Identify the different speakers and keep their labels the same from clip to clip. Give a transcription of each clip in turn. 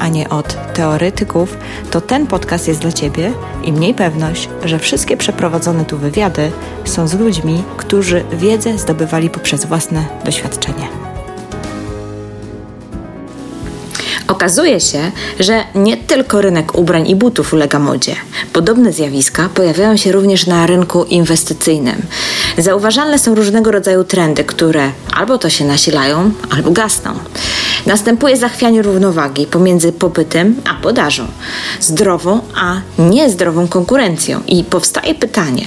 Speaker 1: a nie od teoretyków, to ten podcast jest dla Ciebie i mniej pewność, że wszystkie przeprowadzone tu wywiady są z ludźmi, którzy wiedzę zdobywali poprzez własne doświadczenie. Okazuje się, że nie tylko rynek ubrań i butów ulega modzie. Podobne zjawiska pojawiają się również na rynku inwestycyjnym. Zauważalne są różnego rodzaju trendy, które albo to się nasilają, albo gasną. Następuje zachwianie równowagi pomiędzy popytem a podażą, zdrową a niezdrową konkurencją i powstaje pytanie,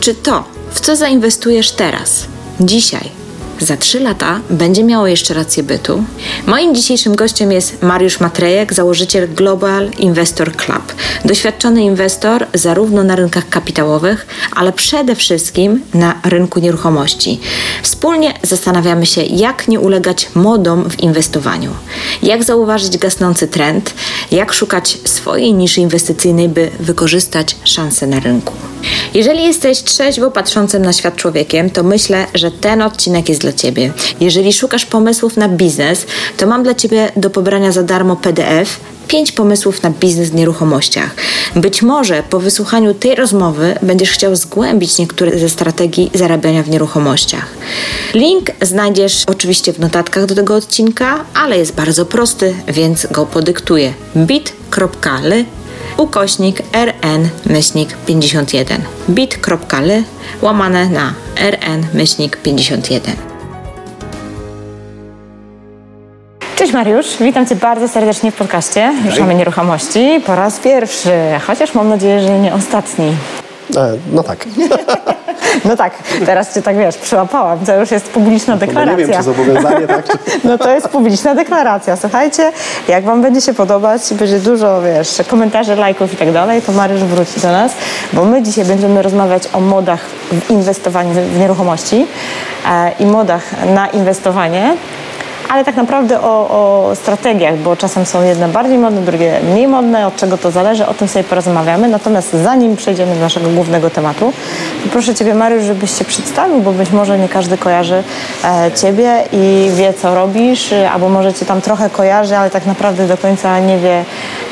Speaker 1: czy to, w co zainwestujesz teraz, dzisiaj, za trzy lata będzie miało jeszcze rację bytu. Moim dzisiejszym gościem jest Mariusz Matrejek, założyciel Global Investor Club. Doświadczony inwestor zarówno na rynkach kapitałowych, ale przede wszystkim na rynku nieruchomości. Wspólnie zastanawiamy się, jak nie ulegać modom w inwestowaniu, jak zauważyć gasnący trend, jak szukać swojej niszy inwestycyjnej, by wykorzystać szanse na rynku. Jeżeli jesteś trzeźwo patrzącym na świat człowiekiem, to myślę, że ten odcinek jest dla Ciebie. Jeżeli szukasz pomysłów na biznes, to mam dla Ciebie do pobrania za darmo PDF 5 pomysłów na biznes w nieruchomościach. Być może po wysłuchaniu tej rozmowy będziesz chciał zgłębić niektóre ze strategii zarabiania w nieruchomościach. Link znajdziesz oczywiście w notatkach do tego odcinka, ale jest bardzo prosty, więc go podyktuję. bit.ly ukośnik rn myślnik 51 bit.ly łamane na rn myślnik 51 Cześć Mariusz, witam Cię bardzo serdecznie w podcaście Ruszamy Nieruchomości po raz pierwszy, chociaż mam nadzieję, że nie ostatni.
Speaker 2: E, no tak.
Speaker 1: No tak, teraz Cię tak wiesz, przyłapałam. To już jest publiczna deklaracja.
Speaker 2: No nie wiem, czy zobowiązanie, tak?
Speaker 1: No to jest publiczna deklaracja. Słuchajcie, jak Wam będzie się podobać, będzie dużo, wiesz, komentarzy, lajków i tak dalej, to Mariusz wróci do nas, bo my dzisiaj będziemy rozmawiać o modach w inwestowaniu w nieruchomości e, i modach na inwestowanie ale tak naprawdę o, o, strategiach, bo czasem są jedne bardziej modne, drugie mniej modne, od czego to zależy, o tym sobie porozmawiamy. Natomiast zanim przejdziemy do naszego głównego tematu, proszę Ciebie Mariusz, żebyś się przedstawił, bo być może nie każdy kojarzy e, Ciebie i wie, co robisz, albo może Cię tam trochę kojarzy, ale tak naprawdę do końca nie wie,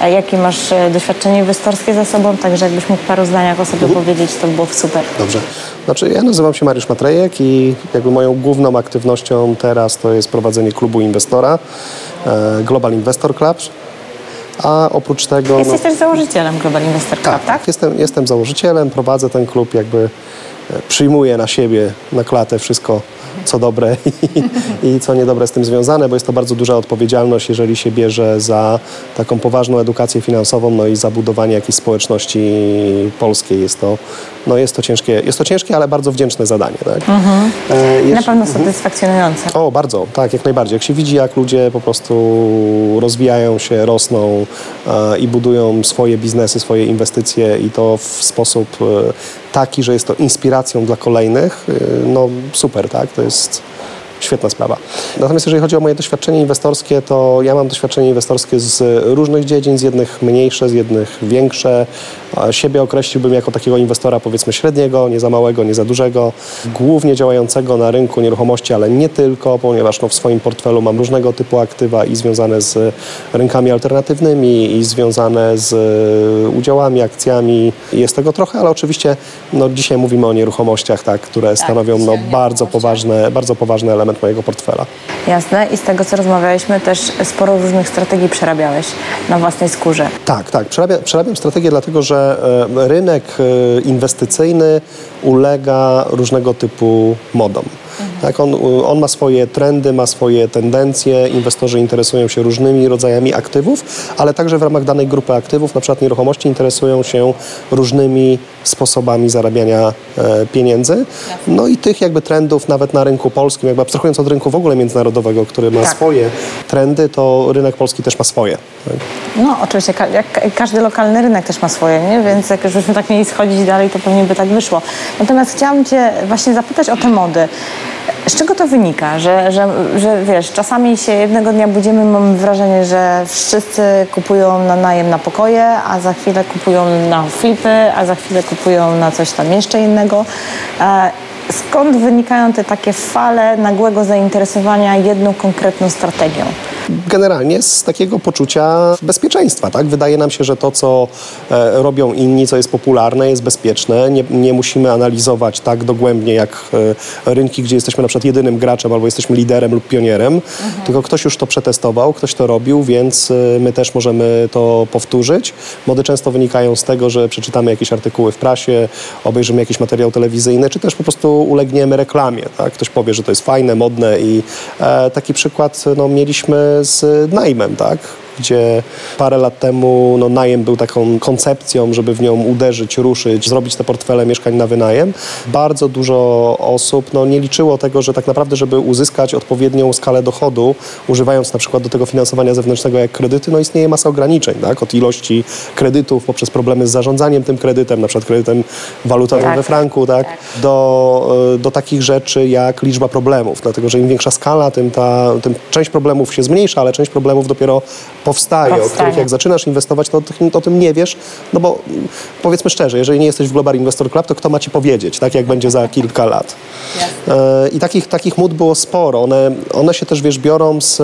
Speaker 1: e, jakie masz e, doświadczenie inwestorskie za sobą, także jakbyś mógł paru zdaniach o sobie mhm. powiedzieć, to by było super.
Speaker 2: Dobrze. Znaczy, ja nazywam się Mariusz Matrejek i jakby moją główną aktywnością teraz to jest prowadzenie klubu inwestora, e, Global Investor Club. A oprócz tego...
Speaker 1: Jesteś no, też założycielem Global Investor Club, tak?
Speaker 2: tak? Jestem, jestem założycielem, prowadzę ten klub, jakby e, przyjmuję na siebie, na klatę wszystko, co dobre i, i, co niedobre z tym związane, bo jest to bardzo duża odpowiedzialność, jeżeli się bierze za taką poważną edukację finansową, no i za budowanie jakiejś społeczności polskiej. Jest to, no jest to, ciężkie, jest to ciężkie, ale bardzo wdzięczne zadanie. Tak? Mhm.
Speaker 1: E, Na pewno mhm. satysfakcjonujące.
Speaker 2: O, bardzo, tak, jak najbardziej. Jak się widzi, jak ludzie po prostu rozwijają się, rosną e, i budują swoje biznesy, swoje inwestycje i to w sposób e, taki, że jest to inspiracją dla kolejnych, e, no super, tak? To jest świetna sprawa. Natomiast jeżeli chodzi o moje doświadczenie inwestorskie, to ja mam doświadczenie inwestorskie z różnych dziedzin, z jednych mniejsze, z jednych większe. Siebie określiłbym jako takiego inwestora powiedzmy średniego, nie za małego, nie za dużego, głównie działającego na rynku nieruchomości, ale nie tylko, ponieważ no, w swoim portfelu mam różnego typu aktywa i związane z rynkami alternatywnymi i związane z udziałami, akcjami. Jest tego trochę, ale oczywiście no, dzisiaj mówimy o nieruchomościach, tak, które tak, stanowią no, bardzo, poważne, bardzo poważny element mojego portfela.
Speaker 1: Jasne i z tego co rozmawialiśmy też sporo różnych strategii przerabiałeś na własnej skórze.
Speaker 2: Tak, tak. Przerabiam, przerabiam strategię dlatego, że E, rynek e, inwestycyjny ulega różnego typu modom. Tak, on, on ma swoje trendy, ma swoje tendencje, inwestorzy interesują się różnymi rodzajami aktywów, ale także w ramach danej grupy aktywów, na przykład nieruchomości, interesują się różnymi sposobami zarabiania e, pieniędzy. No i tych jakby trendów nawet na rynku polskim, jakby abstrahując od rynku w ogóle międzynarodowego, który ma
Speaker 3: Tak.
Speaker 2: swoje trendy, to rynek polski też ma swoje. Tak?
Speaker 1: No oczywiście, jak każdy lokalny rynek też ma swoje, nie? więc jak już byśmy tak mieli schodzić dalej, to pewnie by tak wyszło. Natomiast chciałam Cię właśnie zapytać o te mody. Z czego to wynika, że, że, że wiesz, czasami się jednego dnia budzimy, mamy wrażenie, że wszyscy kupują na najem na pokoje, a za chwilę kupują na flipy, a za chwilę kupują na coś tam jeszcze innego. E, Skąd wynikają te takie fale nagłego zainteresowania jedną konkretną strategią?
Speaker 2: Generalnie z takiego poczucia bezpieczeństwa. Tak? Wydaje nam się, że to, co e, robią inni, co jest popularne, jest bezpieczne. Nie, nie musimy analizować tak dogłębnie jak e, rynki, gdzie jesteśmy na przykład jedynym graczem albo jesteśmy liderem lub pionierem, tylko ktoś już to przetestował, ktoś to robił, więc e, my też możemy to powtórzyć. Mody często wynikają z tego, że przeczytamy jakieś artykuły w prasie, obejrzymy jakiś materiał telewizyjny, czy też po prostu ulegniemy reklamie. Tak? Ktoś powie, że to jest fajne, modne i e, taki przykład no, mieliśmy z najmem, tak? Gdzie parę lat temu no, najem był taką koncepcją, żeby w nią uderzyć, ruszyć, zrobić te portfele mieszkań na wynajem. Bardzo dużo osób no, nie liczyło tego, że tak naprawdę, żeby uzyskać odpowiednią skalę dochodu, używając na przykład do tego finansowania zewnętrznego jak kredyty, no istnieje masa ograniczeń, tak? od ilości kredytów poprzez problemy z zarządzaniem tym kredytem, na przykład kredytem walutowym
Speaker 1: Tak.
Speaker 2: we franku, tak? Do, e, do takich rzeczy jak liczba problemów, dlatego że im większa skala, tym, ta, tym część problemów się zmniejsza, ale część problemów dopiero powstaje, o
Speaker 1: Powstanie.
Speaker 2: których jak zaczynasz inwestować, to o o tym nie wiesz, no bo powiedzmy szczerze, jeżeli nie jesteś w Global Investor Club, to kto ma ci powiedzieć, tak jak będzie za kilka lat. E, I takich, takich mód było sporo. One, one się też, wiesz, biorą z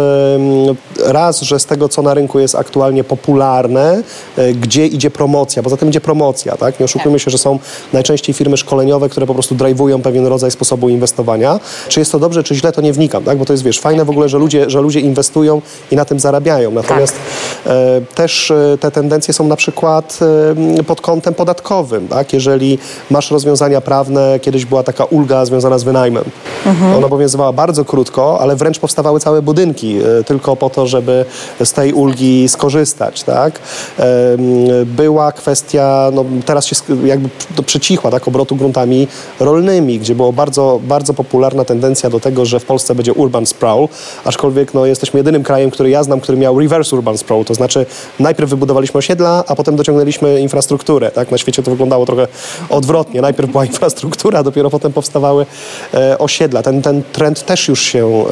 Speaker 2: raz, że z tego, co na rynku jest aktualnie popularne, e, gdzie idzie promocja, bo za tym idzie promocja, tak? Nie oszukujmy się, że są najczęściej firmy szkoleniowe, które po prostu drive'ują pewien rodzaj sposobu inwestowania. Czy jest to dobrze, czy źle, to nie wnikam, tak? Bo to jest, wiesz, fajne w ogóle, że ludzie, że ludzie inwestują i na tym zarabiają. Natomiast e, też e, te tendencje są na przykład e, pod kątem podatkowym, tak? Jeżeli masz rozwiązania prawne, kiedyś była taka ulga związana z wynajmem. Ona obowiązywała bardzo krótko, ale wręcz powstawały całe budynki tylko po to, żeby z tej ulgi skorzystać, tak? Była kwestia, no teraz się jakby to przycichła, tak? Obrotu gruntami rolnymi, gdzie była bardzo, bardzo popularna tendencja do tego, że w Polsce będzie urban sprawl, aczkolwiek no, jesteśmy jedynym krajem, który ja znam, który miał reverse urban sprawl, to znaczy najpierw wybudowaliśmy osiedla, a potem dociągnęliśmy infrastrukturę, tak? Na świecie to wyglądało trochę odwrotnie. Najpierw była infrastruktura, dopiero potem powstawały e, osiedla. Ten, ten trend też już się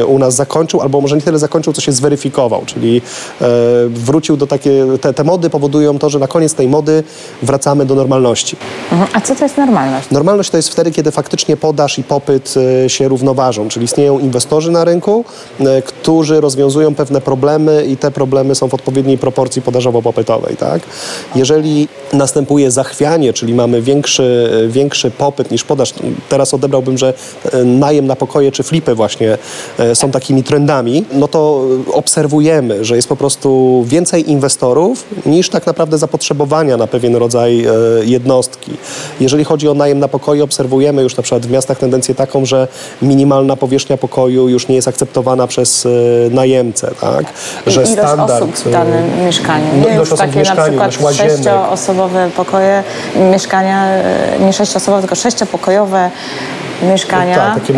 Speaker 2: e, u nas zakończył, albo może nie tyle zakończył, co się zweryfikował, czyli e, wrócił do takie, te, te mody powodują to, że na koniec tej mody wracamy do normalności.
Speaker 1: Mhm. A co to jest normalność?
Speaker 2: Normalność to jest wtedy, kiedy faktycznie podaż i popyt e, się równoważą, czyli istnieją inwestorzy na rynku, e, którzy rozwiązują pewne problemy i te problemy są w odpowiedniej proporcji podażowo-popytowej. Tak? Jeżeli następuje zachwianie, czyli mamy większy, większy popyt niż podaż, teraz odebrałbym, że e, najem na pokoje czy flipy właśnie e, są takimi trendami, no to obserwujemy, że jest po prostu więcej inwestorów niż tak naprawdę zapotrzebowania na pewien rodzaj e, jednostki. Jeżeli chodzi o najem na pokoje, obserwujemy już na przykład w miastach tendencję taką, że minimalna powierzchnia pokoju już nie jest akceptowana przez najemcę, tak? Że
Speaker 1: ilość osób w danym mieszkaniu.
Speaker 2: No,
Speaker 1: Nie
Speaker 2: ilość
Speaker 1: już
Speaker 2: osób w
Speaker 1: takie na
Speaker 2: mieszkaniu,
Speaker 1: przykład
Speaker 2: ilość łazienek.
Speaker 1: sześcioosobowe pokoje, mieszkania, e, nie sześcioosobowe, tylko sześciopokojowe mieszkania.
Speaker 2: Tak, takie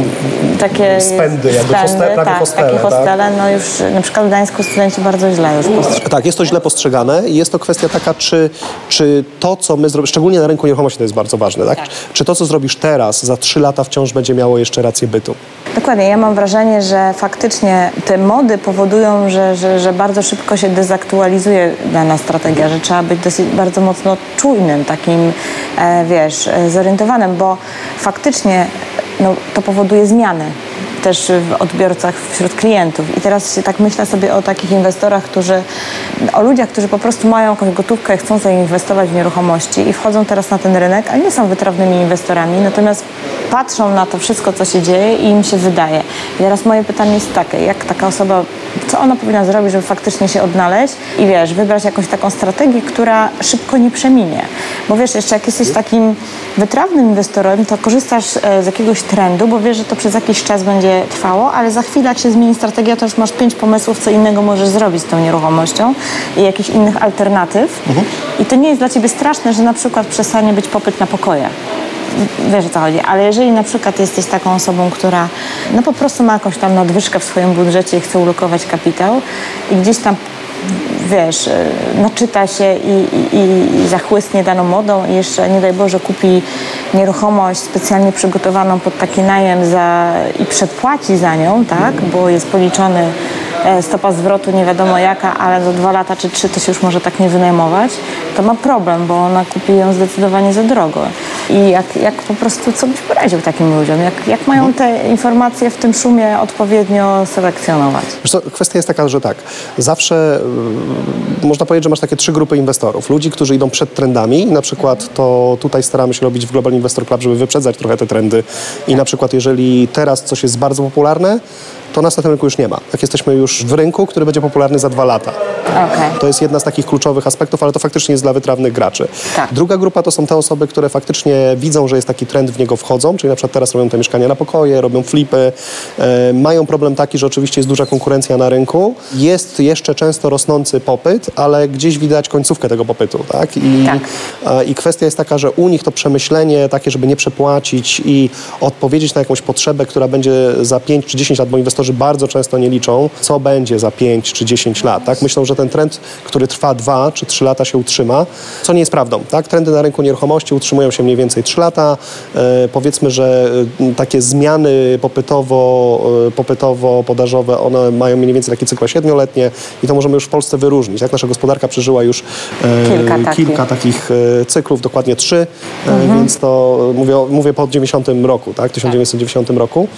Speaker 1: takie
Speaker 2: spędy, jakby hostel- prawie
Speaker 1: tak,
Speaker 2: hostele,
Speaker 1: takie
Speaker 2: tak?
Speaker 1: hostele, no już na przykład w Gdańsku studenci bardzo źle już postrzegają.
Speaker 2: Tak, jest to źle postrzegane i jest to kwestia taka, czy, czy to, co my zrobimy, szczególnie na rynku nieruchomości to jest bardzo ważne, tak? Czy to, co zrobisz teraz, za trzy lata wciąż będzie miało jeszcze rację bytu?
Speaker 1: Dokładnie, ja mam wrażenie, że faktycznie te mody powodują, że, że, że bardzo szybko się dezaktualizuje dana strategia, że trzeba być dosyć bardzo mocno czujnym, takim, e, wiesz, e, zorientowanym, bo faktycznie no, to powoduje zmiany też w odbiorcach wśród klientów. I teraz tak myślę sobie o takich inwestorach, którzy, o ludziach, którzy po prostu mają jakąś gotówkę chcą zainwestować w nieruchomości i wchodzą teraz na ten rynek, ale nie są wytrawnymi inwestorami, natomiast patrzą na to wszystko, co się dzieje i im się wydaje. I teraz moje pytanie jest takie, jak taka osoba, co ona powinna zrobić, żeby faktycznie się odnaleźć i wiesz, wybrać jakąś taką strategię, która szybko nie przeminie. Bo wiesz, jeszcze jak jesteś takim wytrawnym inwestorem, to korzystasz e, z jakiegoś trendu, bo wiesz, że to przez jakiś czas będzie trwało, ale za chwilę jak się zmieni strategia, to już masz pięć pomysłów, co innego możesz zrobić z tą nieruchomością i jakichś innych alternatyw. Mhm. I to nie jest dla ciebie straszne, że na przykład przestanie być popyt na pokoje wiesz o co chodzi, ale jeżeli na przykład jesteś taką osobą, która no po prostu ma jakąś tam nadwyżkę w swoim budżecie i chce ulokować kapitał i gdzieś tam wiesz, naczyta się i, i, i zachłysnie daną modą i jeszcze, nie daj Boże, kupi nieruchomość specjalnie przygotowaną pod taki najem za, i przedpłaci za nią, tak, bo jest policzony E, stopa zwrotu nie wiadomo jaka, ale za dwa lata czy trzy to się już może tak nie wynajmować, to ma problem, bo ona kupi ją zdecydowanie za drogo. I jak, jak po prostu, co byś poradził takim ludziom? Jak, jak mają te informacje w tym szumie odpowiednio selekcjonować?
Speaker 2: Co, kwestia jest taka, że tak, zawsze y, można powiedzieć, że masz takie trzy grupy inwestorów. Ludzi, którzy idą przed trendami na przykład to tutaj staramy się robić w Global Investor Club, żeby wyprzedzać trochę te trendy i na przykład jeżeli teraz coś jest bardzo popularne, to nas na tym rynku już nie ma. Jak jesteśmy już w rynku, który będzie popularny za dwa lata. Okay. To jest jedna z takich kluczowych aspektów, ale to faktycznie jest dla wytrawnych graczy. Tak. Druga grupa to są te osoby, które faktycznie widzą, że jest taki trend, w niego wchodzą, czyli na przykład teraz robią te mieszkania na pokoje, robią flipy, e, mają problem taki, że oczywiście jest duża konkurencja na rynku, jest jeszcze często rosnący popyt, ale gdzieś widać końcówkę tego popytu, tak? I, tak. E, I kwestia jest taka, że u nich to przemyślenie takie, żeby nie przepłacić i odpowiedzieć na jakąś potrzebę, która będzie za 5 czy 10 lat, bo inwestorzy inwestorzy bardzo często nie liczą, co będzie za 5 czy 10 lat. Tak? Myślą, że ten trend, który trwa 2 czy 3 lata się utrzyma, co nie jest prawdą. Tak? Trendy na rynku nieruchomości utrzymują się mniej więcej 3 lata. E, powiedzmy, że e, takie zmiany popytowo, e, popytowo-podażowe, one mają mniej więcej takie cykle siedmioletnie i to możemy już w Polsce wyróżnić. Tak? Nasza gospodarka przeżyła już e, kilka, takich. kilka takich e, cyklów, dokładnie trzy, mhm. więc to mówię, mówię po 90 roku, tak? 1990 tak. roku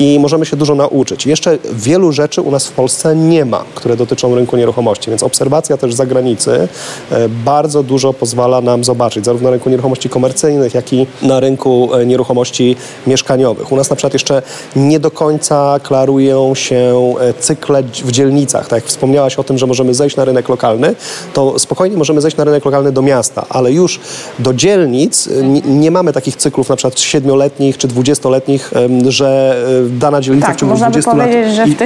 Speaker 2: i możemy się dużo nauczyć jeszcze wielu rzeczy u nas w Polsce nie ma, które dotyczą rynku nieruchomości, więc obserwacja też z zagranicy e, bardzo dużo pozwala nam zobaczyć, zarówno na rynku nieruchomości komercyjnych, jak i na rynku e, nieruchomości mieszkaniowych. U nas na przykład jeszcze nie do końca klarują się e, cykle w dzielnicach. Tak jak wspomniałaś o tym, że możemy zejść na rynek lokalny, to spokojnie możemy zejść na rynek lokalny do miasta, ale już do dzielnic nie mamy takich cyklów na przykład siedmioletnich czy dwudziestoletnich, że dana dzielnica tak, w ciągu 20 lat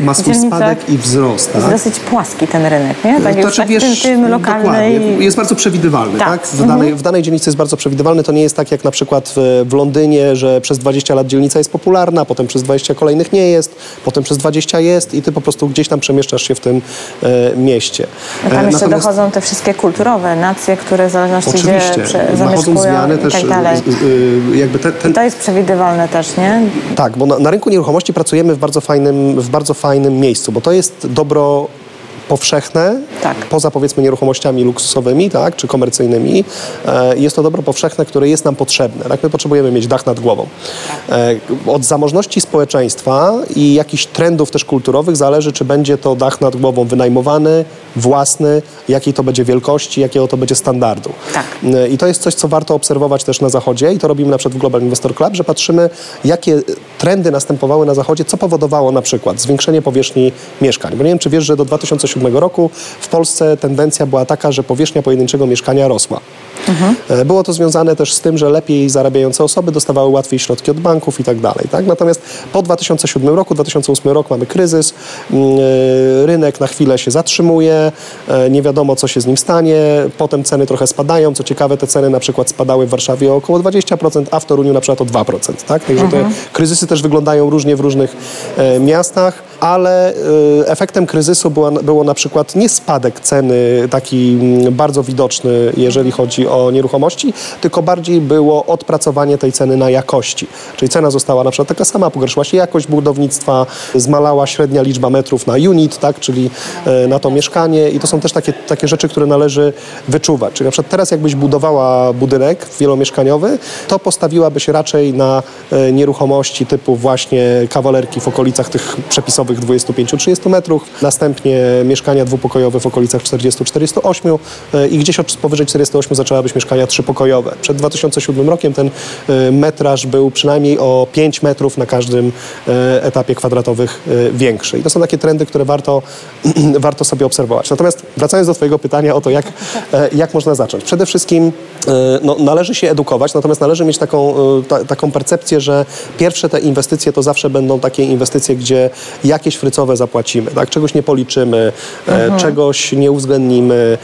Speaker 2: ma swój spadek i wzrost. Tak?
Speaker 1: Jest dosyć płaski ten rynek, nie?
Speaker 2: Tak, to już tak wiesz, tym, lokalnej... Jest bardzo przewidywalny, tak? tak? W, danej, mhm. w danej dzielnicy jest bardzo przewidywalny. To nie jest tak jak na przykład w, w Londynie, że przez 20 lat dzielnica jest popularna, potem przez 20 kolejnych nie jest, potem przez 20 jest i ty po prostu gdzieś tam przemieszczasz się w tym e, mieście.
Speaker 1: No tam e, jeszcze Natomiast... dochodzą te wszystkie kulturowe nacje, które w zależności
Speaker 2: Oczywiście. gdzie zamieszkują zmiany też, tak dalej.
Speaker 1: jakby te, ten... I to jest przewidywalne też, nie?
Speaker 2: Tak, bo na, na rynku nieruchomości pracujemy w bardzo fajnym w bardzo fajnym miejscu, bo to jest dobro powszechne, tak. poza powiedzmy nieruchomościami luksusowymi, tak, czy komercyjnymi, e, jest to dobro powszechne, które jest nam potrzebne. Tak? My potrzebujemy mieć dach nad głową. E, od zamożności społeczeństwa i jakichś trendów też kulturowych zależy, czy będzie to dach nad głową wynajmowany, własny, jakiej to będzie wielkości, jakiego to będzie standardu. Tak. E, I to jest coś, co warto obserwować też na Zachodzie i to robimy na przykład w Global Investor Club, że patrzymy, jakie trendy następowały na Zachodzie, co powodowało na przykład zwiększenie powierzchni mieszkań. Bo nie wiem, czy wiesz, że do 2007 roku w Polsce tendencja była taka, że powierzchnia pojedynczego mieszkania rosła. Mhm. Było to związane też z tym, że lepiej zarabiające osoby dostawały łatwiej środki od banków i tak dalej. Tak? Natomiast po 2007 roku, 2008 rok mamy kryzys, mm, e, rynek na chwilę się zatrzymuje, e, nie wiadomo co się z nim stanie, potem ceny trochę spadają. Co ciekawe, te ceny na przykład spadały w Warszawie o około 20%, a w Toruniu na przykład o 2%. Tak? Także mhm. te kryzysy też wyglądają różnie w różnych miastach, ale efektem kryzysu było, było na przykład nie spadek ceny taki mm, bardzo widoczny, jeżeli chodzi o nieruchomości, tylko bardziej było odpracowanie tej ceny na jakości. Czyli cena została na przykład taka sama, pogorszyła się jakość budownictwa, zmalała średnia liczba metrów na unit, tak, czyli e, na to mieszkanie i to są też takie, takie rzeczy, które należy wyczuwać. Czyli na przykład teraz jakbyś budowała budynek wielomieszkaniowy, to postawiłabyś raczej na e, nieruchomości typu właśnie kawalerki w okolicach tych przepisowych dwupokojowych 25-30 metrów, następnie mieszkania dwupokojowe w okolicach 40-48 e, i gdzieś od powyżej 48 zaczęła być mieszkania trzypokojowe. Przed 2007 rokiem ten e, metraż był przynajmniej o 5 metrów na każdym e, etapie kwadratowych większy. I to są takie trendy, które warto, warto sobie obserwować. Natomiast wracając do Twojego pytania o to, jak, jak można zacząć. Przede wszystkim no, należy się edukować, natomiast należy mieć taką, ta, taką percepcję, że pierwsze te inwestycje to zawsze będą takie inwestycje, gdzie jakieś frycowe zapłacimy, tak? czegoś nie policzymy, mhm. czegoś nie uwzględnimy,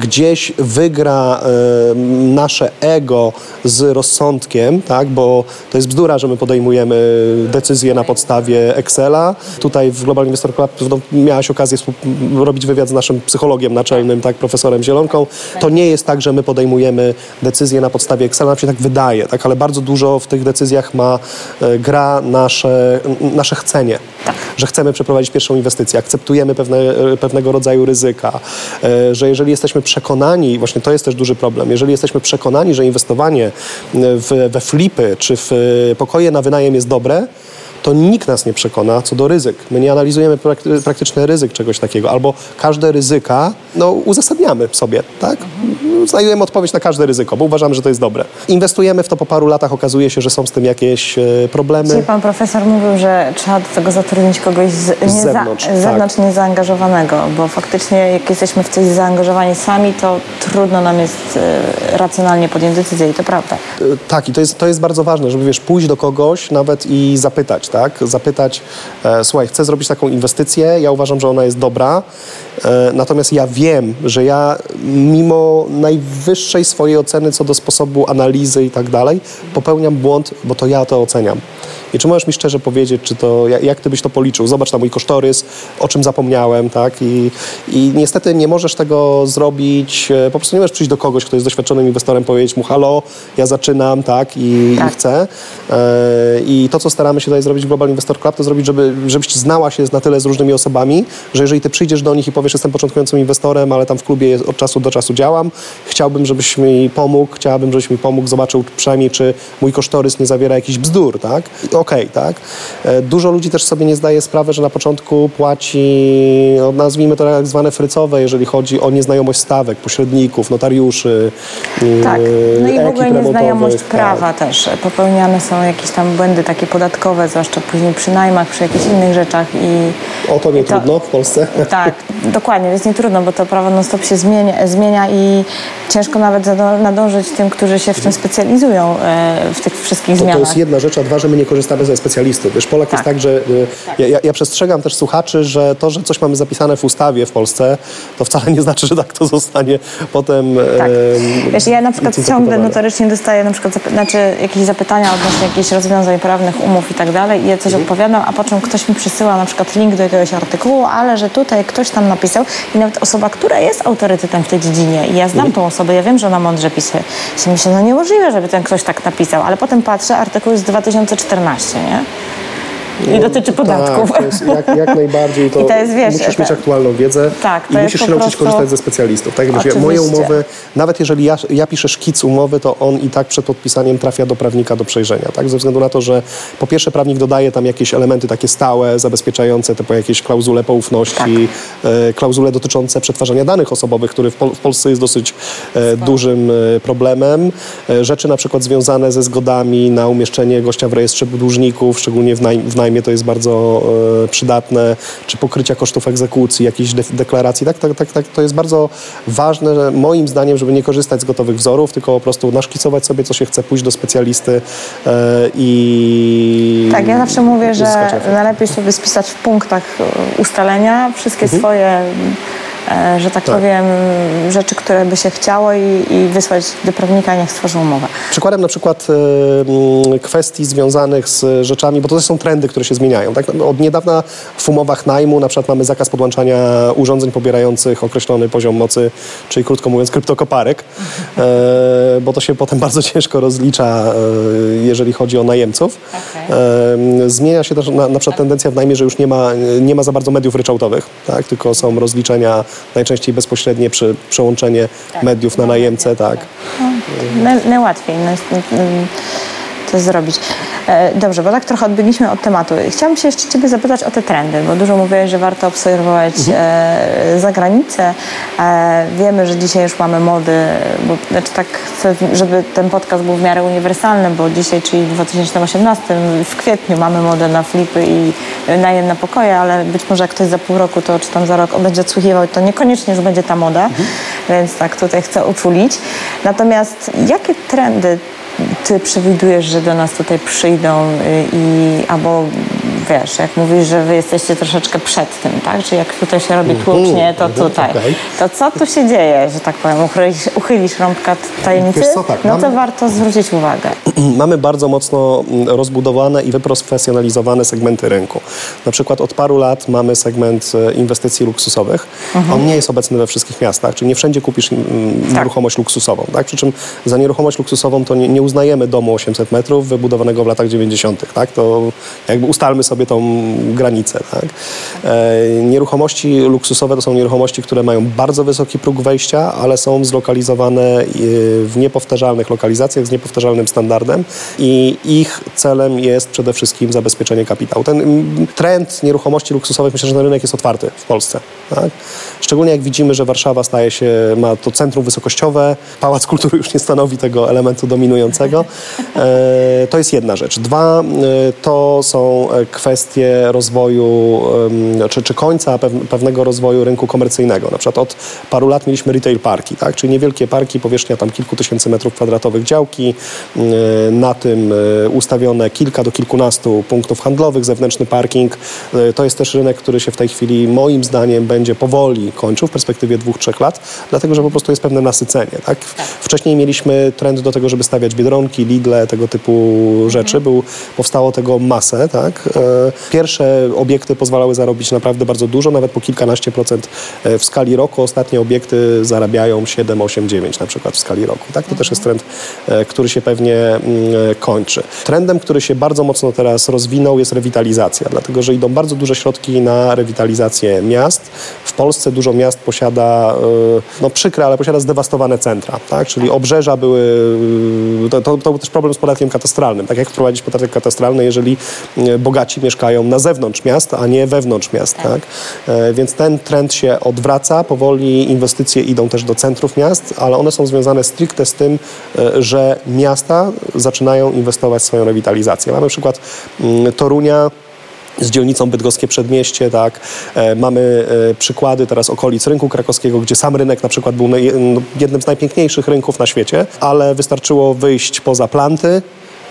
Speaker 2: gdzieś wygra nasze ego z rozsądkiem, tak? bo to jest bzdura, że my podejmujemy decyzje na podstawie Excela. Tutaj w Global Investor Club no, miałaś okazję robić wywiad z naszym psychologiem naczelnym, tak, profesorem Zielonką. To nie jest tak, że my podejmujemy decyzje na podstawie Excela, nam się tak wydaje, tak? ale bardzo dużo w tych decyzjach ma e, gra nasze, nasze chcenie. Że chcemy przeprowadzić pierwszą inwestycję, akceptujemy pewne, e, pewnego rodzaju ryzyka, e, że jeżeli jesteśmy przekonani, właśnie to jest też duży problem, jeżeli jesteśmy przekonani, że inwestowanie w, we flipy czy w pokoje na wynajem jest dobre, to nikt nas nie przekona co do ryzyk. My nie analizujemy prakty praktyczne ryzyk czegoś takiego, albo każde ryzyka no, uzasadniamy sobie, tak? Znajdujemy odpowiedź na każde ryzyko, bo uważamy, że to jest dobre. Inwestujemy w to po paru latach, okazuje się, że są z tym jakieś e, problemy.
Speaker 1: Dzisiaj pan profesor mówił, że trzeba do tego zatrudnić kogoś z, nie z zewnątrz, za, z zewnątrz tak. niezaangażowanego, bo faktycznie jak jesteśmy w coś zaangażowani sami, to trudno nam jest e, racjonalnie podjąć decyzję i to prawda.
Speaker 2: E, tak, i to jest, to jest bardzo ważne, żeby wiesz, pójść do kogoś nawet i zapytać, tak? Zapytać, e, słuchaj, chcę zrobić taką inwestycję, ja uważam, że ona jest dobra, e, natomiast ja wiem, że ja mimo najwyższej swojej oceny co do sposobu analizy i tak dalej, popełniam błąd, bo to ja to oceniam. I czy możesz mi szczerze powiedzieć, czy to, jak, jak ty byś to policzył? Zobacz na mój kosztorys, o czym zapomniałem, tak? I, I niestety nie możesz tego zrobić, e, po prostu nie możesz przyjść do kogoś, kto jest doświadczonym inwestorem, powiedzieć mu, halo, ja zaczynam, tak? I, tak. i chcę. E, I to, co staramy się tutaj zrobić w Global Investor Club, to zrobić, żeby, żebyś znała się na tyle z różnymi osobami, że jeżeli ty przyjdziesz do nich i powiesz, jestem początkującym inwestorem, ale tam w klubie od czasu do czasu działam, chciałbym, żebyś mi pomógł, chciałabym, żebyś mi pomógł, zobaczył przynajmniej, czy mój kosztorys nie zawiera jakichś bzdur, tak? Okay, tak? E, dużo ludzi też sobie nie zdaje sprawy, że na początku płaci, no, nazwijmy to tak zwane frycowe, jeżeli chodzi o nieznajomość stawek, pośredników, notariuszy,
Speaker 1: Tak, no i w ogóle nieznajomość tak. prawa też. Popełniane są jakieś tam błędy takie podatkowe, zwłaszcza później przy najmach, przy jakichś innych rzeczach i...
Speaker 2: O to nie to, trudno w Polsce?
Speaker 1: Tak, dokładnie, jest nie trudno, bo to prawo non-stop się zmienia, zmienia i ciężko nawet nadążyć tym, którzy się w tym specjalizują, e, w tych wszystkich
Speaker 2: to,
Speaker 1: zmianach.
Speaker 2: To jest jedna rzecz, a dwa, że my nie korzystamy korzystamy ze specjalistów. Wiesz, Polak tak. jest tak, że tak. Ja, ja, przestrzegam też słuchaczy, że to, że coś mamy zapisane w ustawie w Polsce, to wcale nie znaczy, że tak to zostanie potem
Speaker 1: tak. e, Wiesz, ja na przykład ciągle notorycznie dostaję na przykład znaczy jakieś zapytania odnośnie jakichś rozwiązań prawnych, umów i tak dalej i ja coś mhm. odpowiadam, a po czym ktoś mi przysyła na przykład link do jakiegoś artykułu, ale że tutaj ktoś tam napisał i nawet osoba, która jest autorytetem w tej dziedzinie i ja znam mhm. tą osobę, ja wiem, że ona mądrze pisze, się myślę, no niemożliwe, żeby ten ktoś tak napisał, ale potem patrzę, artykuł jest z 2014 Masse. Ja? Nie? I dotyczy tak, podatków.
Speaker 2: Tak, jak, jak, najbardziej to, I to jest, wiesz, musisz mieć aktualną wiedzę tak, i musisz się nauczyć prostu... korzystać ze specjalistów. Tak? Wiesz, moje umowy, nawet jeżeli ja, ja piszę szkic umowy, to on i tak przed podpisaniem trafia do prawnika do przejrzenia. Tak? Ze względu na to, że po pierwsze prawnik dodaje tam jakieś elementy takie stałe, zabezpieczające typu jakieś klauzule poufności, tak. e, klauzule dotyczące przetwarzania danych osobowych, który w, Pol w Polsce jest dosyć e, dużym e, problemem. E, rzeczy na przykład związane ze zgodami na umieszczenie gościa w rejestrze dłużników, szczególnie w, naj w wynajmie to jest bardzo e, przydatne, czy pokrycia kosztów egzekucji, jakiejś de deklaracji. Tak, tak, tak, tak, to jest bardzo ważne, moim zdaniem, żeby nie korzystać z gotowych wzorów, tylko po prostu naszkicować sobie, co się chce, pójść do specjalisty e, i...
Speaker 1: Tak, ja zawsze mówię, że najlepiej sobie spisać w punktach ustalenia wszystkie mhm. swoje że tak, tak, powiem, rzeczy, które by się chciało i, i wysłać do prawnika, niech stworzy umowę.
Speaker 2: Przykładem na przykład y, kwestii związanych z rzeczami, bo to też są trendy, które się zmieniają. Tak? Od niedawna w umowach najmu na przykład mamy zakaz podłączania urządzeń pobierających określony poziom mocy, czyli krótko mówiąc kryptokoparek, e, bo to się potem bardzo ciężko rozlicza, e, jeżeli chodzi o najemców. Okay. E, zmienia się też na, na przykład tendencja w najmie, że już nie ma, nie ma za bardzo mediów ryczałtowych, tak? tylko są rozliczenia najczęściej bezpośrednie przy, przełączenie tak. mediów na najemcę, tak.
Speaker 1: No, najłatwiej no, to zrobić. E, dobrze, bo tak trochę odbyliśmy od tematu. Chciałam się jeszcze Ciebie zapytać o te trendy, bo dużo mówiłeś, że warto obserwować mhm. e, zagranicę. E, wiemy, że dzisiaj już mamy mody, bo znaczy tak chcę, żeby ten podcast był w miarę uniwersalny, bo dzisiaj, czyli w 2018, w kwietniu mamy modę na flipy i najem na pokoje, ale być może jak ktoś za pół roku, to czy tam za rok będzie odsłuchiwał, to niekoniecznie już będzie ta moda, mhm. więc tak tutaj chcę uczulić. Natomiast jakie trendy ty przewidujesz, że do nas tutaj przyjdą y, i albo wiesz, jak mówisz, że wy jesteście troszeczkę przed tym, tak? Czy jak tutaj się robi tłucznie, to mhm, tutaj. To co tu się dzieje, że tak powiem? Uchylisz, uchylisz rąbka tajemnicy? Co, tak, no to warto zwrócić uwagę.
Speaker 2: Mamy bardzo mocno mm, rozbudowane i wyprofesjonalizowane segmenty rynku. Na przykład od paru lat mamy segment e, inwestycji luksusowych. Mhm. On nie jest obecny we wszystkich miastach, czyli nie wszędzie kupisz mm, tak. nieruchomość luksusową. Tak? Przy czym za nieruchomość luksusową to nie, nie uznajemy domu 800 metrów wybudowanego w latach 90. Tak? To jakby ustalmy sobie sobie tą granicę. Tak? E, nieruchomości luksusowe to są nieruchomości, które mają bardzo wysoki próg wejścia, ale są zlokalizowane e, w niepowtarzalnych lokalizacjach z niepowtarzalnym standardem i ich celem jest przede wszystkim zabezpieczenie kapitału. Ten trend nieruchomości luksusowych, myślę, że ten rynek jest otwarty w Polsce. Tak? Szczególnie jak widzimy, że Warszawa staje się, ma to centrum wysokościowe, Pałac Kultury już nie stanowi tego elementu dominującego. E, to jest jedna rzecz. Dwa, to są kwestie rozwoju czy, czy końca pewnego rozwoju rynku komercyjnego. Na przykład od paru lat mieliśmy retail parki, tak? czyli niewielkie parki, powierzchnia tam kilku tysięcy metrów kwadratowych działki, na tym e, ustawione kilka do kilkunastu punktów handlowych, zewnętrzny parking. E, to jest też rynek, który się w tej chwili moim zdaniem będzie powoli kończył w perspektywie dwóch, trzech lat, dlatego że po prostu jest pewne nasycenie. Tak? Wcześniej mieliśmy trend do tego, żeby stawiać biedronki, Lidle, tego typu rzeczy. Był, powstało tego masę. Tak? E, Pierwsze obiekty pozwalały zarobić naprawdę bardzo dużo, nawet po kilkanaście procent e, w skali roku. Ostatnie obiekty zarabiają 7, 8, 9 na przykład w skali roku. Tak? To też jest trend, e, który się pewnie mm, kończy. Trendem, który się bardzo mocno teraz rozwinął jest rewitalizacja, dlatego że idą bardzo duże środki na rewitalizację miast. W Polsce dużo miast posiada, no przykre, ale posiada zdewastowane centra, tak? czyli obrzeża były, to, to, to był też problem z podatkiem katastralnym. Tak jak wprowadzić podatek katastralny, jeżeli bogaci mieszkają na zewnątrz miast, a nie wewnątrz miast. Tak. tak? E, więc ten trend się odwraca. Powoli inwestycje idą też do centrów miast, ale one są związane stricte z tym, e, że miasta zaczynają inwestować w swoją rewitalizację. Mamy przykład mm, Torunia, z dzielnicą Bydgoskie Przedmieście, tak. E, mamy przykłady teraz okolic rynku krakowskiego, gdzie sam rynek na przykład był jednym z najpiękniejszych rynków na świecie, ale wystarczyło wyjść poza planty,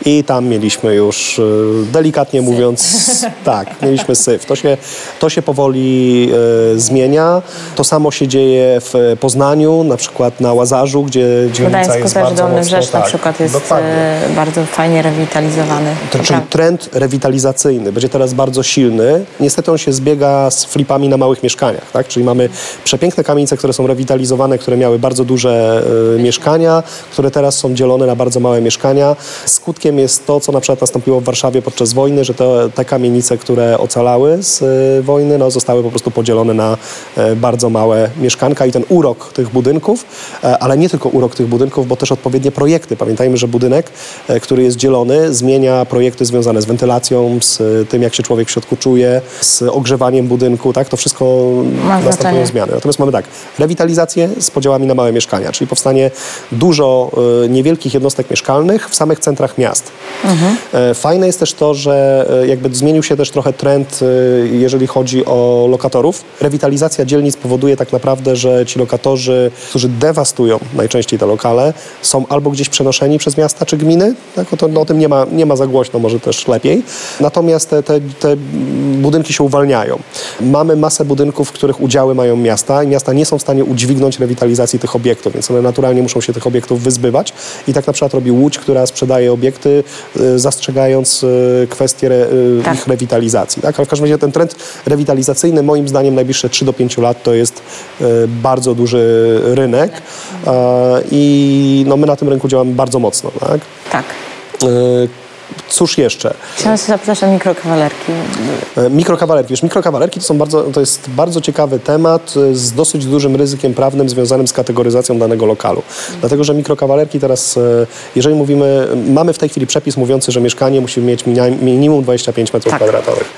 Speaker 2: i tam mieliśmy już, e, delikatnie syf. mówiąc, tak, mieliśmy syf. To się, to się powoli e, zmienia. To samo się dzieje w Poznaniu, na przykład na Łazarzu, gdzie dzielnica Gdańsku jest
Speaker 1: też
Speaker 2: bardzo
Speaker 1: Dolny
Speaker 2: mocno,
Speaker 1: Rzecz tak, na przykład jest dokładnie. E, bardzo fajnie rewitalizowany.
Speaker 2: To, czyli trend rewitalizacyjny będzie teraz bardzo silny. Niestety on się zbiega z flipami na małych mieszkaniach, tak? Czyli mamy przepiękne kamienice, które są rewitalizowane, które miały bardzo duże y, mieszkania, które teraz są dzielone na bardzo małe mieszkania. Skutki jest to, co na przykład nastąpiło w Warszawie podczas wojny, że te, te kamienice, które ocalały z y, wojny, no, zostały po prostu podzielone na y, bardzo małe mieszkanka i ten urok tych budynków, y, ale nie tylko urok tych budynków, bo też odpowiednie projekty. Pamiętajmy, że budynek, który jest dzielony, zmienia projekty związane z wentylacją, z tym, jak się człowiek w środku czuje, z ogrzewaniem budynku, tak? To wszystko Ma następują zmiany. Natomiast mamy tak, rewitalizację z podziałami na małe mieszkania, czyli powstanie dużo niewielkich jednostek mieszkalnych w samych centrach miast miast. Mhm. Fajne jest też to, że e, jakby zmienił się też trochę trend, e, jeżeli chodzi o lokatorów. Rewitalizacja dzielnic powoduje tak naprawdę, że ci lokatorzy, którzy dewastują najczęściej te lokale, są albo gdzieś przenoszeni przez miasta czy gminy, tak? o, to, no, o tym nie ma, nie ma za głośno, może też lepiej. Natomiast te, te, te budynki się uwalniają. Mamy masę budynków, których udziały mają miasta i miasta nie są w stanie udźwignąć rewitalizacji tych obiektów, więc one naturalnie muszą się tych obiektów wyzbywać. I tak na przykład robi Łódź, która sprzedaje obiekty zastrzegając y, kwestię y, tak. ich rewitalizacji. Tak? Ale w każdym razie ten trend rewitalizacyjny moim zdaniem najbliższe 3 do 5 lat to jest bardzo duży rynek i no, my na tym rynku działamy bardzo mocno. Tak.
Speaker 1: tak.
Speaker 2: Cóż jeszcze?
Speaker 1: Chciałam się zapytać o mikrokawalerki.
Speaker 2: E, Mikrokawalerki. Wiesz, mikrokawalerki to, są bardzo, to jest bardzo ciekawy temat e, z dosyć dużym ryzykiem prawnym związanym z kategoryzacją danego lokalu. Dlatego, że mikrokawalerki teraz, e, jeżeli mówimy, mamy w tej chwili przepis mówiący, że mieszkanie musi mieć minimum 25 metrów
Speaker 1: Tak.
Speaker 2: kwadratowych.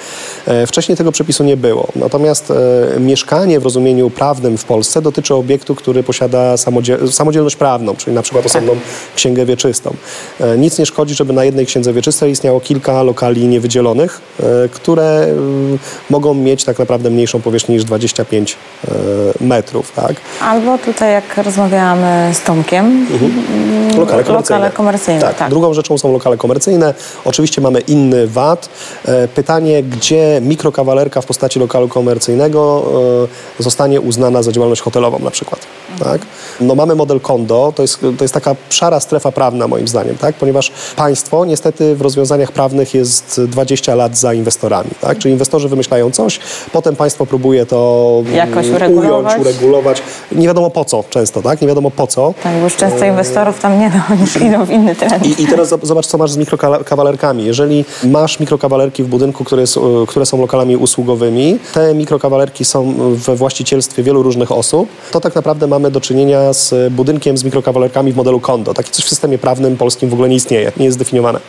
Speaker 2: E, Wcześniej tego przepisu nie było. Natomiast e, mieszkanie w rozumieniu prawnym w Polsce dotyczy obiektu, który posiada samodzie- samodzielność prawną, czyli na przykład osobną księgę wieczystą. E, Nic nie szkodzi, żeby na jednej księdze wieczystej istniało kilka lokali niewydzielonych, które mm, mogą mieć tak naprawdę mniejszą powierzchnię niż 25 e, metrów. Tak?
Speaker 1: Albo tutaj, jak rozmawiałam z Tomkiem,
Speaker 2: Mhm. Lokale komercyjne.
Speaker 1: lokale komercyjne.
Speaker 2: Tak.
Speaker 1: Tak.
Speaker 2: Drugą rzeczą są lokale komercyjne. Oczywiście mamy inny VAT. Pytanie, gdzie mikrokawalerka w postaci lokalu komercyjnego e, zostanie uznana za działalność hotelową na przykład. Tak? No mamy model kondo, to jest, to jest taka szara strefa prawna moim zdaniem, tak? ponieważ państwo niestety w rozwiązaniach prawnych jest 20 lat za inwestorami. Tak? Czyli inwestorzy wymyślają coś, potem państwo próbuje to mm,
Speaker 1: Jakoś
Speaker 2: ująć,
Speaker 1: uregulować.
Speaker 2: uregulować. Nie wiadomo po co często, tak? Nie wiadomo po co.
Speaker 1: Tak, bo już często inwestorów tam nie ma, oni idą w inny trend.
Speaker 2: I, I teraz zob- zobacz, co masz z mikrokawalerkami. Jeżeli masz mikrokawalerki w budynku, które, jest, e, które są lokalami usługowymi, te mikrokawalerki są we właścicielstwie wielu różnych osób, to tak naprawdę mamy do czynienia z budynkiem z mikrokawalerkami w modelu kondo. Takie coś w systemie prawnym polskim w ogóle nie istnieje, nie jest zdefiniowane.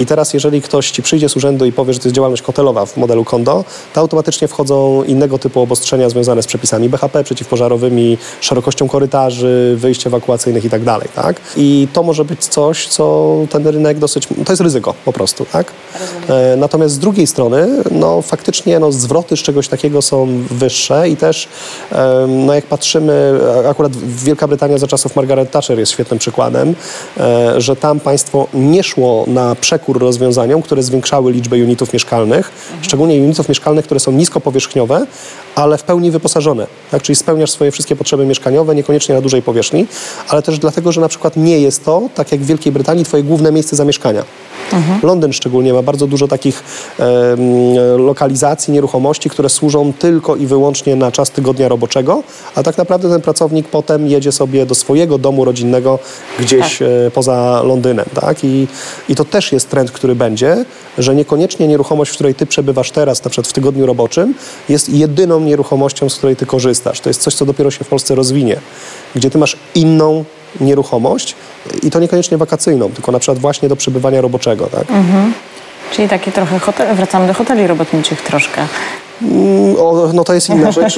Speaker 2: I teraz, jeżeli ktoś ci przyjdzie z urzędu i powie, że to jest działalność hotelowa w modelu kondo, to automatycznie wchodzą innego typu obostrzenia związane z przepisami BHP, przeciwpożarowymi, szerokością korytarzy, wyjść ewakuacyjnych i tak dalej, tak? I to może być coś, co ten rynek dosyć, to jest ryzyko po prostu, tak? E, natomiast z drugiej strony, no faktycznie no, zwroty z czegoś takiego są wyższe i też, no jak patrzymy, akurat Wielka Brytania za czasów Margaret Thatcher jest świetnym przykładem, e, że tam państwo nie szło na przekór rozwiązaniom, które zwiększały liczbę unitów mieszkalnych, szczególnie unitów mieszkalnych, które są niskopowierzchniowe, ale w pełni wyposażone. Tak? Czyli spełniasz swoje wszystkie potrzeby mieszkaniowe, niekoniecznie na dużej powierzchni, ale też dlatego, że na przykład nie jest to, tak jak w Wielkiej Brytanii, twoje główne miejsce zamieszkania. Londyn szczególnie ma bardzo dużo takich em, lokalizacji, nieruchomości, które służą tylko i wyłącznie na czas tygodnia roboczego, a tak naprawdę ten pracownik potem jedzie sobie do swojego domu rodzinnego gdzieś e, poza Londynem. Tak? I, I to też jest trend, który będzie, że niekoniecznie nieruchomość, w której ty przebywasz teraz, na przykład w tygodniu roboczym, jest jedyną nieruchomością, z której ty korzystasz. To jest coś, co dopiero się w Polsce rozwinie, gdzie ty masz inną nieruchomość i to niekoniecznie wakacyjną, tylko na przykład właśnie do przebywania roboczego. Tak?
Speaker 1: Czyli takie trochę hotel, wracamy do hoteli robotniczych troszkę.
Speaker 2: Mm, O, no to jest inna rzecz.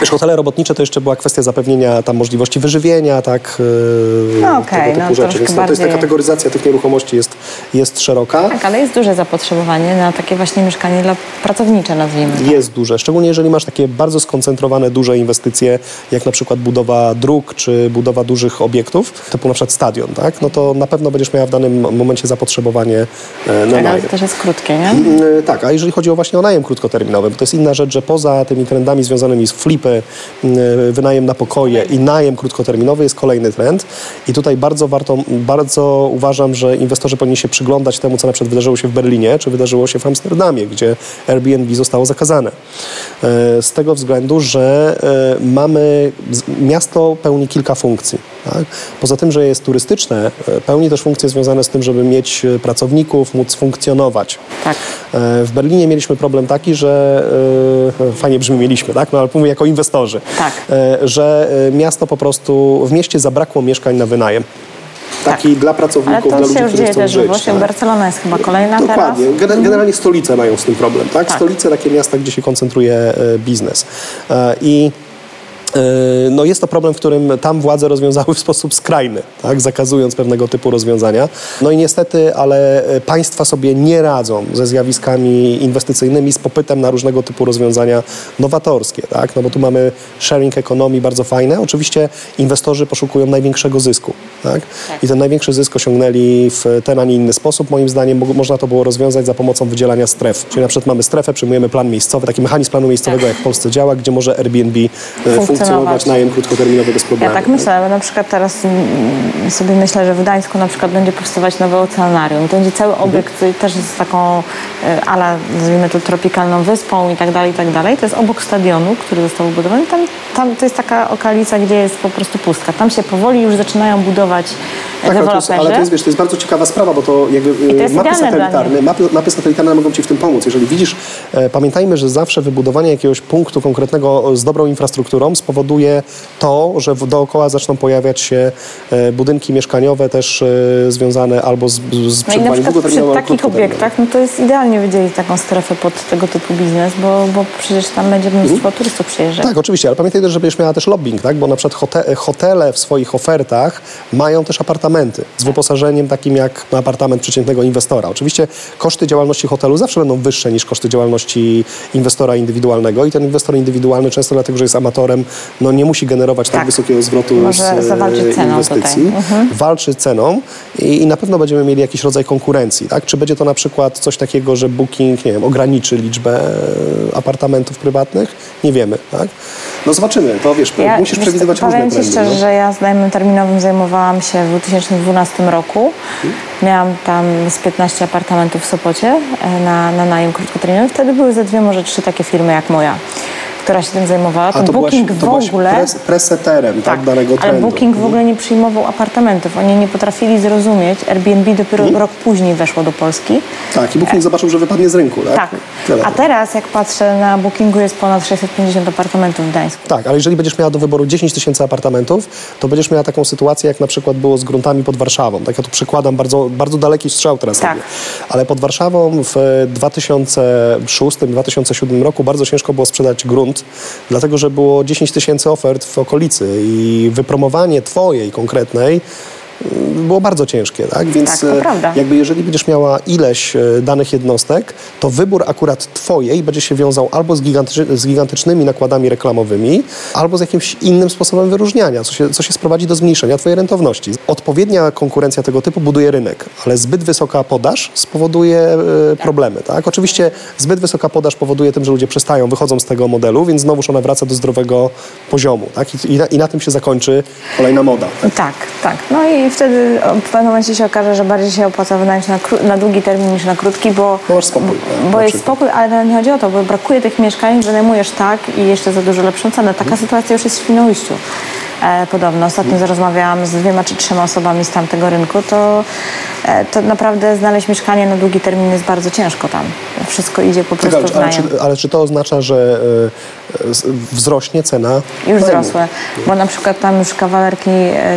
Speaker 2: Wiesz, hotele robotnicze to jeszcze była kwestia zapewnienia tam możliwości wyżywienia, tak, yy,
Speaker 1: No okej,
Speaker 2: tego typu
Speaker 1: no
Speaker 2: rzeczy. Więc no, to jest ta kategoryzacja tych nieruchomości jest, jest szeroka.
Speaker 1: Tak, ale jest duże zapotrzebowanie na takie właśnie mieszkanie dla pracownicze, nazwijmy. to.
Speaker 2: Jest duże, szczególnie jeżeli masz takie bardzo skoncentrowane, duże inwestycje, jak na przykład budowa dróg, czy budowa dużych obiektów, typu na przykład stadion, tak? No to na pewno będziesz miała w danym momencie zapotrzebowanie e, na
Speaker 1: Tak, ale
Speaker 2: najem.
Speaker 1: to też jest krótkie, nie?
Speaker 2: Mm, Tak, a jeżeli chodzi o właśnie o najem krótkoterminowy, bo to jest inna rzecz, że poza tymi trendami związanymi z flipy, mm, wynajem na pokoje i najem krótkoterminowy jest kolejny trend i tutaj bardzo warto, bardzo uważam, że inwestorzy powinni się przyglądać temu, co na przykład wydarzyło się w Berlinie, czy wydarzyło się w Amsterdamie, gdzie Airbnb zostało zakazane. E, Z tego względu, że e, mamy, miasto pełni kilka funkcji. Tak? Poza tym, że jest turystyczne, e, pełni też funkcje związane z tym, żeby mieć e, pracowników, móc funkcjonować.
Speaker 1: Tak.
Speaker 2: E, W Berlinie mieliśmy problem taki, że fajnie brzmi mieliśmy, tak? No ale mówię jako inwestorzy,
Speaker 1: Tak.
Speaker 2: że miasto po prostu w mieście zabrakło mieszkań na wynajem. Taki dla
Speaker 1: Ale
Speaker 2: pracowników, dla ludzi, którzy
Speaker 1: dzieje
Speaker 2: chcą żyć.
Speaker 1: Włoszech.
Speaker 2: tak?
Speaker 1: Barcelona jest chyba kolejna
Speaker 2: Dokładnie.
Speaker 1: teraz.
Speaker 2: Gener- Generalnie stolice mają z tym problem, tak?
Speaker 1: Tak.
Speaker 2: Stolice, takie miasta, gdzie się koncentruje biznes. I no jest to problem, w którym tam władze rozwiązały w sposób skrajny, tak? zakazując pewnego typu rozwiązania. No i niestety, ale e, państwa sobie nie radzą ze zjawiskami inwestycyjnymi, z popytem na różnego typu rozwiązania nowatorskie. Tak? No bo tu mamy sharing economy bardzo fajne. Oczywiście inwestorzy poszukują największego zysku. Tak? I ten największy zysk osiągnęli w ten, a nie inny sposób. Moim zdaniem mo- można to było rozwiązać za pomocą wydzielania stref. Czyli na przykład mamy strefę, przyjmujemy plan miejscowy, taki mechanizm planu miejscowego, jak w Polsce działa, gdzie może Airbnb e, funkcjonować, najem krótkoterminowy bez
Speaker 1: Ja
Speaker 2: problemu.
Speaker 1: tak myślę, bo na przykład teraz mm, sobie myślę, że w Gdańsku na przykład będzie powstawać nowe oceanarium. To będzie cały obiekt y, też z taką ala, nazwijmy to tropikalną wyspą i tak dalej, i tak dalej. To jest obok stadionu, który został wybudowany. Tam, tam to jest taka okolica, gdzie jest po prostu pustka. Tam się powoli już zaczynają budować
Speaker 2: Tak, ale to, jest, ale to jest, wiesz, to jest bardzo ciekawa sprawa, bo to jakby
Speaker 1: to jest
Speaker 2: e, mapy satelitarne, mapy, mapy satelitarne mogą Ci w tym pomóc. Jeżeli widzisz, e, pamiętajmy, że zawsze wybudowanie jakiegoś punktu konkretnego z dobrą infrastrukturą spowoduje to, że dookoła zaczną pojawiać się e, budynki mieszkaniowe też e, związane albo z, z
Speaker 1: No i na przykład przy takich obiektach, no to jest idealnie wydzielić taką strefę pod tego typu biznes, bo, bo przecież tam będzie mnóstwo turystów przyjeżdżać.
Speaker 2: Tak, oczywiście, ale pamiętaj też, że będziesz miała też lobbying, tak? bo na przykład hote, hotele w swoich ofertach mają też apartamenty z wyposażeniem takim jak apartament przeciętnego inwestora. Oczywiście koszty działalności hotelu zawsze będą wyższe niż koszty działalności inwestora indywidualnego i ten inwestor indywidualny często dlatego, że jest amatorem, no nie musi generować tak,
Speaker 1: Tak.
Speaker 2: wysokiego zwrotu
Speaker 1: Może
Speaker 2: z e,
Speaker 1: zawalczyć ceną
Speaker 2: inwestycji.
Speaker 1: Mhm.
Speaker 2: Walczy ceną i, i na pewno będziemy mieli jakiś rodzaj konkurencji. Tak? Czy będzie to na przykład coś takiego, że Booking nie wiem, ograniczy liczbę e, apartamentów prywatnych? Nie wiemy. Tak? No zobaczymy. To wiesz, musisz
Speaker 1: wiesz,
Speaker 2: przewidywać różne
Speaker 1: Powiem Ci
Speaker 2: trendy.
Speaker 1: szczerze,
Speaker 2: no.
Speaker 1: że ja z najmem terminowym zajmowałam się w 2012 roku. Miałam tam z 15 apartamentów w Sopocie e, na, na najem krótkoterminowy. Wtedy były ze dwie, może trzy takie firmy jak moja, która się tym zajmowała.
Speaker 2: To byłaś,
Speaker 1: Booking
Speaker 2: to
Speaker 1: w
Speaker 2: byłaś
Speaker 1: ogóle...
Speaker 2: pres, preseterem tak, danego
Speaker 1: ale
Speaker 2: trendu.
Speaker 1: Booking w ogóle nie przyjmował apartamentów. Oni nie potrafili zrozumieć. Airbnb dopiero
Speaker 2: Mhm.
Speaker 1: rok później weszło do Polski.
Speaker 2: Tak, i Booking zobaczył, że wypadnie z rynku. Tak,
Speaker 1: Tak.
Speaker 2: Tyle.
Speaker 1: A teraz, jak patrzę na Bookingu, jest ponad 650 apartamentów w Gdańsku.
Speaker 2: Tak, ale jeżeli będziesz miała do wyboru 10 tysięcy apartamentów, to będziesz miała taką sytuację, jak na przykład było z gruntami pod Warszawą. Tak, ja tu przykładam bardzo, bardzo daleki strzał teraz
Speaker 1: Tak.
Speaker 2: Ale pod Warszawą w 2006-2007 roku bardzo ciężko było sprzedać grunt, dlatego że było 10 tysięcy ofert w okolicy i wypromowanie twojej konkretnej było bardzo ciężkie, tak? Więc
Speaker 1: Tak,
Speaker 2: e,
Speaker 1: prawda.
Speaker 2: jakby jeżeli będziesz miała ileś e, danych jednostek, to wybór akurat twojej będzie się wiązał albo z, z gigantycznymi nakładami reklamowymi, albo z jakimś innym sposobem wyróżniania, co się, co się sprowadzi do zmniejszenia twojej rentowności. Odpowiednia konkurencja tego typu buduje rynek, ale zbyt wysoka podaż spowoduje e, problemy, tak? Oczywiście zbyt wysoka podaż powoduje tym, że ludzie przestają, wychodzą z tego modelu, więc znowuż ona wraca do zdrowego poziomu, tak? I, i, na, i na tym się zakończy kolejna moda. Tak?
Speaker 1: Tak, tak. No i wtedy o, w pewnym momencie się okaże, że bardziej się opłaca wynająć na, na długi termin niż na krótki, bo,
Speaker 2: Bo spokój,
Speaker 1: bo
Speaker 2: na
Speaker 1: jest spokój, ale nie chodzi o to, bo brakuje tych mieszkań, wynajmujesz tak i jeszcze za dużo lepszą cenę. Taka
Speaker 2: Mhm.
Speaker 1: sytuacja już jest w Świnoujściu. E, podobno. Ostatnio rozmawiałam z dwiema czy trzema osobami z tamtego rynku, to, e, to naprawdę znaleźć mieszkanie na długi termin jest bardzo ciężko tam. Wszystko idzie po prostu
Speaker 2: Czekaj,
Speaker 1: w
Speaker 2: ale, czy, ale czy to oznacza, że e, wzrośnie cena?
Speaker 1: Już
Speaker 2: najmu?
Speaker 1: wzrosłe, bo na przykład tam już kawalerki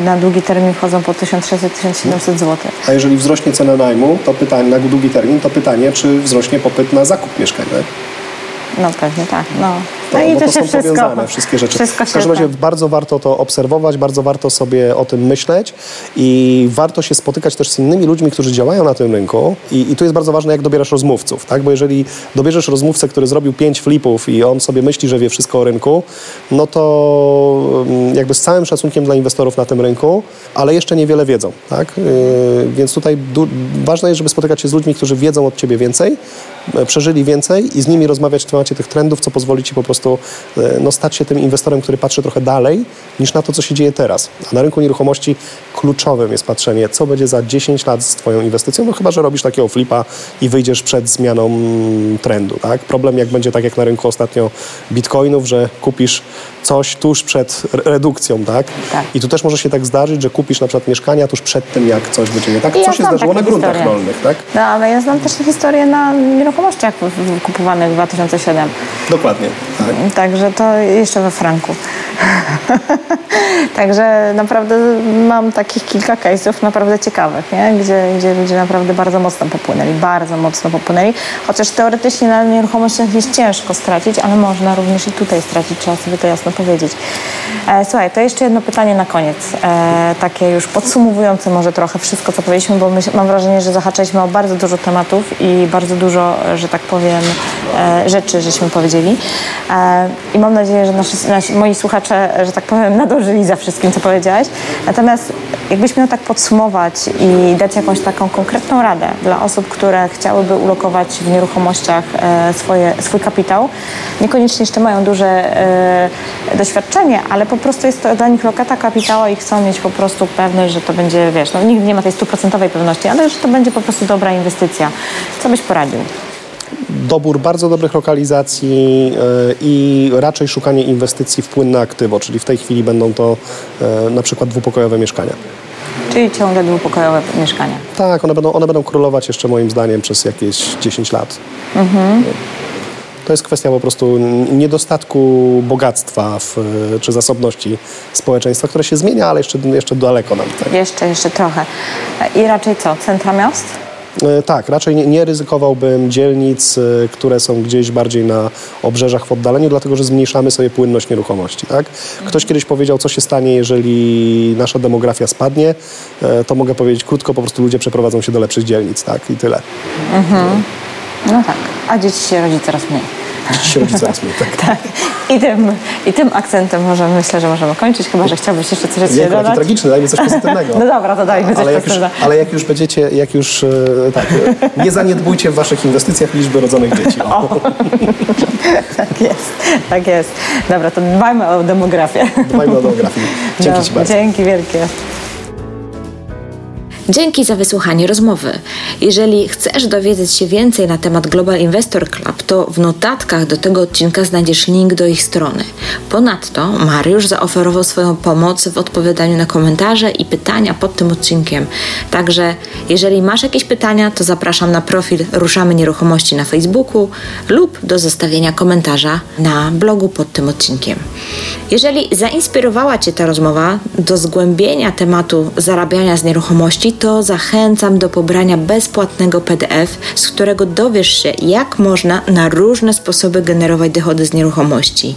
Speaker 1: na długi termin wchodzą po 1600-1700 zł.
Speaker 2: A jeżeli wzrośnie cena najmu, to pytanie na długi termin, to pytanie, czy wzrośnie popyt na zakup mieszkań, tak?
Speaker 1: No pewnie tak. No,
Speaker 2: To,
Speaker 1: no i
Speaker 2: bo
Speaker 1: to
Speaker 2: to
Speaker 1: się
Speaker 2: są
Speaker 1: wszystko,
Speaker 2: powiązane wszystkie rzeczy.
Speaker 1: Wszystko
Speaker 2: w każdym razie
Speaker 1: tak.
Speaker 2: bardzo warto to obserwować, bardzo warto sobie o tym myśleć i warto się spotykać też z innymi ludźmi, którzy działają na tym rynku i, i tu jest bardzo ważne, jak dobierasz rozmówców, tak? Bo jeżeli dobierzesz rozmówcę, który zrobił pięć flipów i on sobie myśli, że wie wszystko o rynku, no to mm, jakby z całym szacunkiem dla inwestorów na tym rynku, ale jeszcze niewiele wiedzą, tak? Yy, więc tutaj ważne jest, żeby spotykać się z ludźmi, którzy wiedzą od ciebie więcej, e, przeżyli więcej i z nimi rozmawiać w temacie tych trendów, co pozwoli ci po prostu e, no, stać się tym inwestorem, który patrzy trochę dalej niż na to, co się dzieje teraz. A na rynku nieruchomości kluczowym jest patrzenie, co będzie za 10 lat z twoją inwestycją, no chyba, że robisz takiego flipa i wyjdziesz przed zmianą mm, trendu. Tak? Problem jak będzie tak jak na rynku ostatnio bitcoinów, że kupisz coś tuż przed re- redukcją, tak?
Speaker 1: Tak.
Speaker 2: I tu też może się tak zdarzyć, że kupisz na przykład mieszkania tuż przed tym, jak coś będzie nie tak.
Speaker 1: I ja
Speaker 2: Co się
Speaker 1: znam
Speaker 2: zdarzyło na gruntach
Speaker 1: historie.
Speaker 2: rolnych, tak?
Speaker 1: No, ale ja znam też historię na nieruchomościach kupowanych w 2007.
Speaker 2: Dokładnie. Tak.
Speaker 1: Także to jeszcze we franku. Także naprawdę mam takich kilka case'ów naprawdę ciekawych, nie? Gdzie, gdzie ludzie naprawdę bardzo mocno popłynęli, bardzo mocno popłynęli. Chociaż teoretycznie na nieruchomościach jest ciężko stracić, ale można również i tutaj stracić, trzeba sobie to jasno powiedzieć. E, słuchaj, to jeszcze jedno pytanie na koniec. E, takie już podsumowujące może trochę wszystko, co powiedzieliśmy, bo mam wrażenie, że zahaczaliśmy o bardzo dużo tematów i bardzo dużo, że tak powiem, e, rzeczy, żeśmy powiedzieli. I mam nadzieję, że nasi, nasi, moi słuchacze, że tak powiem, nadążyli za wszystkim, co powiedziałeś. Natomiast jakbyś miał tak podsumować i dać jakąś taką konkretną radę dla osób, które chciałyby ulokować w nieruchomościach e, swoje, swój kapitał, niekoniecznie jeszcze mają duże e, doświadczenie, ale po prostu jest to dla nich lokata kapitału i chcą mieć po prostu pewność, że to będzie, wiesz, no nigdy nie ma tej stuprocentowej pewności, ale że to będzie po prostu dobra inwestycja. Co byś poradził?
Speaker 2: Dobór bardzo dobrych lokalizacji e, i raczej szukanie inwestycji w płynne aktywo, czyli w tej chwili będą to e, na przykład dwupokojowe mieszkania.
Speaker 4: Czyli ciągle dwupokojowe mieszkania.
Speaker 2: Tak, one będą, one będą królować jeszcze moim zdaniem przez jakieś 10 lat. To jest kwestia po prostu niedostatku bogactwa w, czy zasobności społeczeństwa, które się zmienia, ale jeszcze, jeszcze daleko nam. Tak.
Speaker 4: Jeszcze, jeszcze trochę. I raczej co? Centra miast?
Speaker 2: E, Tak, raczej nie, nie ryzykowałbym dzielnic, e, które są gdzieś bardziej na obrzeżach w oddaleniu, dlatego że zmniejszamy sobie płynność nieruchomości. Tak? Ktoś kiedyś powiedział, co się stanie, jeżeli nasza demografia spadnie, e, to mogę powiedzieć krótko, po prostu ludzie przeprowadzą się do lepszych dzielnic, tak? I tyle.
Speaker 4: No tak. A dzieci się rodzi coraz mniej.
Speaker 2: Dzieci się rodzi coraz mniej, tak.
Speaker 4: Tak. I tym, I tym akcentem może, myślę, że możemy kończyć, chyba że chciałbyś jeszcze coś
Speaker 2: jaki
Speaker 4: dodać.
Speaker 2: tragiczny, dajmy coś pozytywnego.
Speaker 4: No dobra, to dajmy coś
Speaker 2: Ale jak, już, ale jak już będziecie, jak już, e, tak, e, nie zaniedbujcie w waszych inwestycjach liczby rodzonych dzieci. O.
Speaker 4: Tak jest, tak jest. Dobra, to dbajmy o demografię.
Speaker 2: Dbajmy o demografii. Dzięki
Speaker 4: Dobra,
Speaker 2: Ci bardzo.
Speaker 4: Dzięki wielkie.
Speaker 1: Dzięki za wysłuchanie rozmowy. Jeżeli chcesz dowiedzieć się więcej na temat Global Investor Club, to w notatkach do tego odcinka znajdziesz link do ich strony. Ponadto Mariusz zaoferował swoją pomoc w odpowiadaniu na komentarze i pytania pod tym odcinkiem. Także jeżeli masz jakieś pytania, to zapraszam na profil Ruszamy Nieruchomości na Facebooku lub do zostawienia komentarza na blogu pod tym odcinkiem. Jeżeli zainspirowała Cię ta rozmowa do zgłębienia tematu zarabiania z nieruchomości, to zachęcam do pobrania bezpłatnego PDF, z którego dowiesz się, jak można na różne sposoby generować dochody z nieruchomości.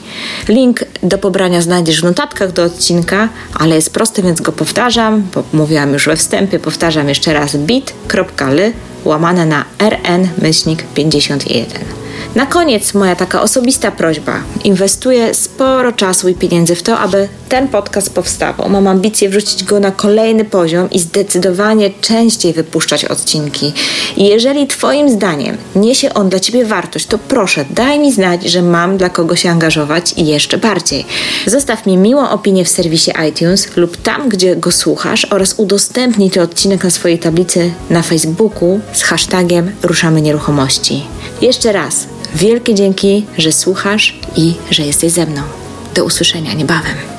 Speaker 1: Link do pobrania znajdziesz w notatkach do odcinka, ale jest prosty, więc go powtarzam, bo mówiłam już we wstępie, powtarzam jeszcze raz bit.ly łamane na rn-51. Na koniec moja taka osobista prośba. Inwestuję sporo czasu i pieniędzy w to, aby ten podcast powstawał. Mam ambicje wrzucić go na kolejny poziom i zdecydowanie częściej wypuszczać odcinki. Jeżeli Twoim zdaniem niesie on dla Ciebie wartość, to proszę daj mi znać, że mam dla kogo się angażować i jeszcze bardziej. Zostaw mi miłą opinię w serwisie iTunes lub tam, gdzie go słuchasz oraz udostępnij ten odcinek na swojej tablicy na Facebooku z hashtagiem Ruszamy Nieruchomości. Jeszcze raz, wielkie dzięki, że słuchasz i że jesteś ze mną. Do usłyszenia niebawem.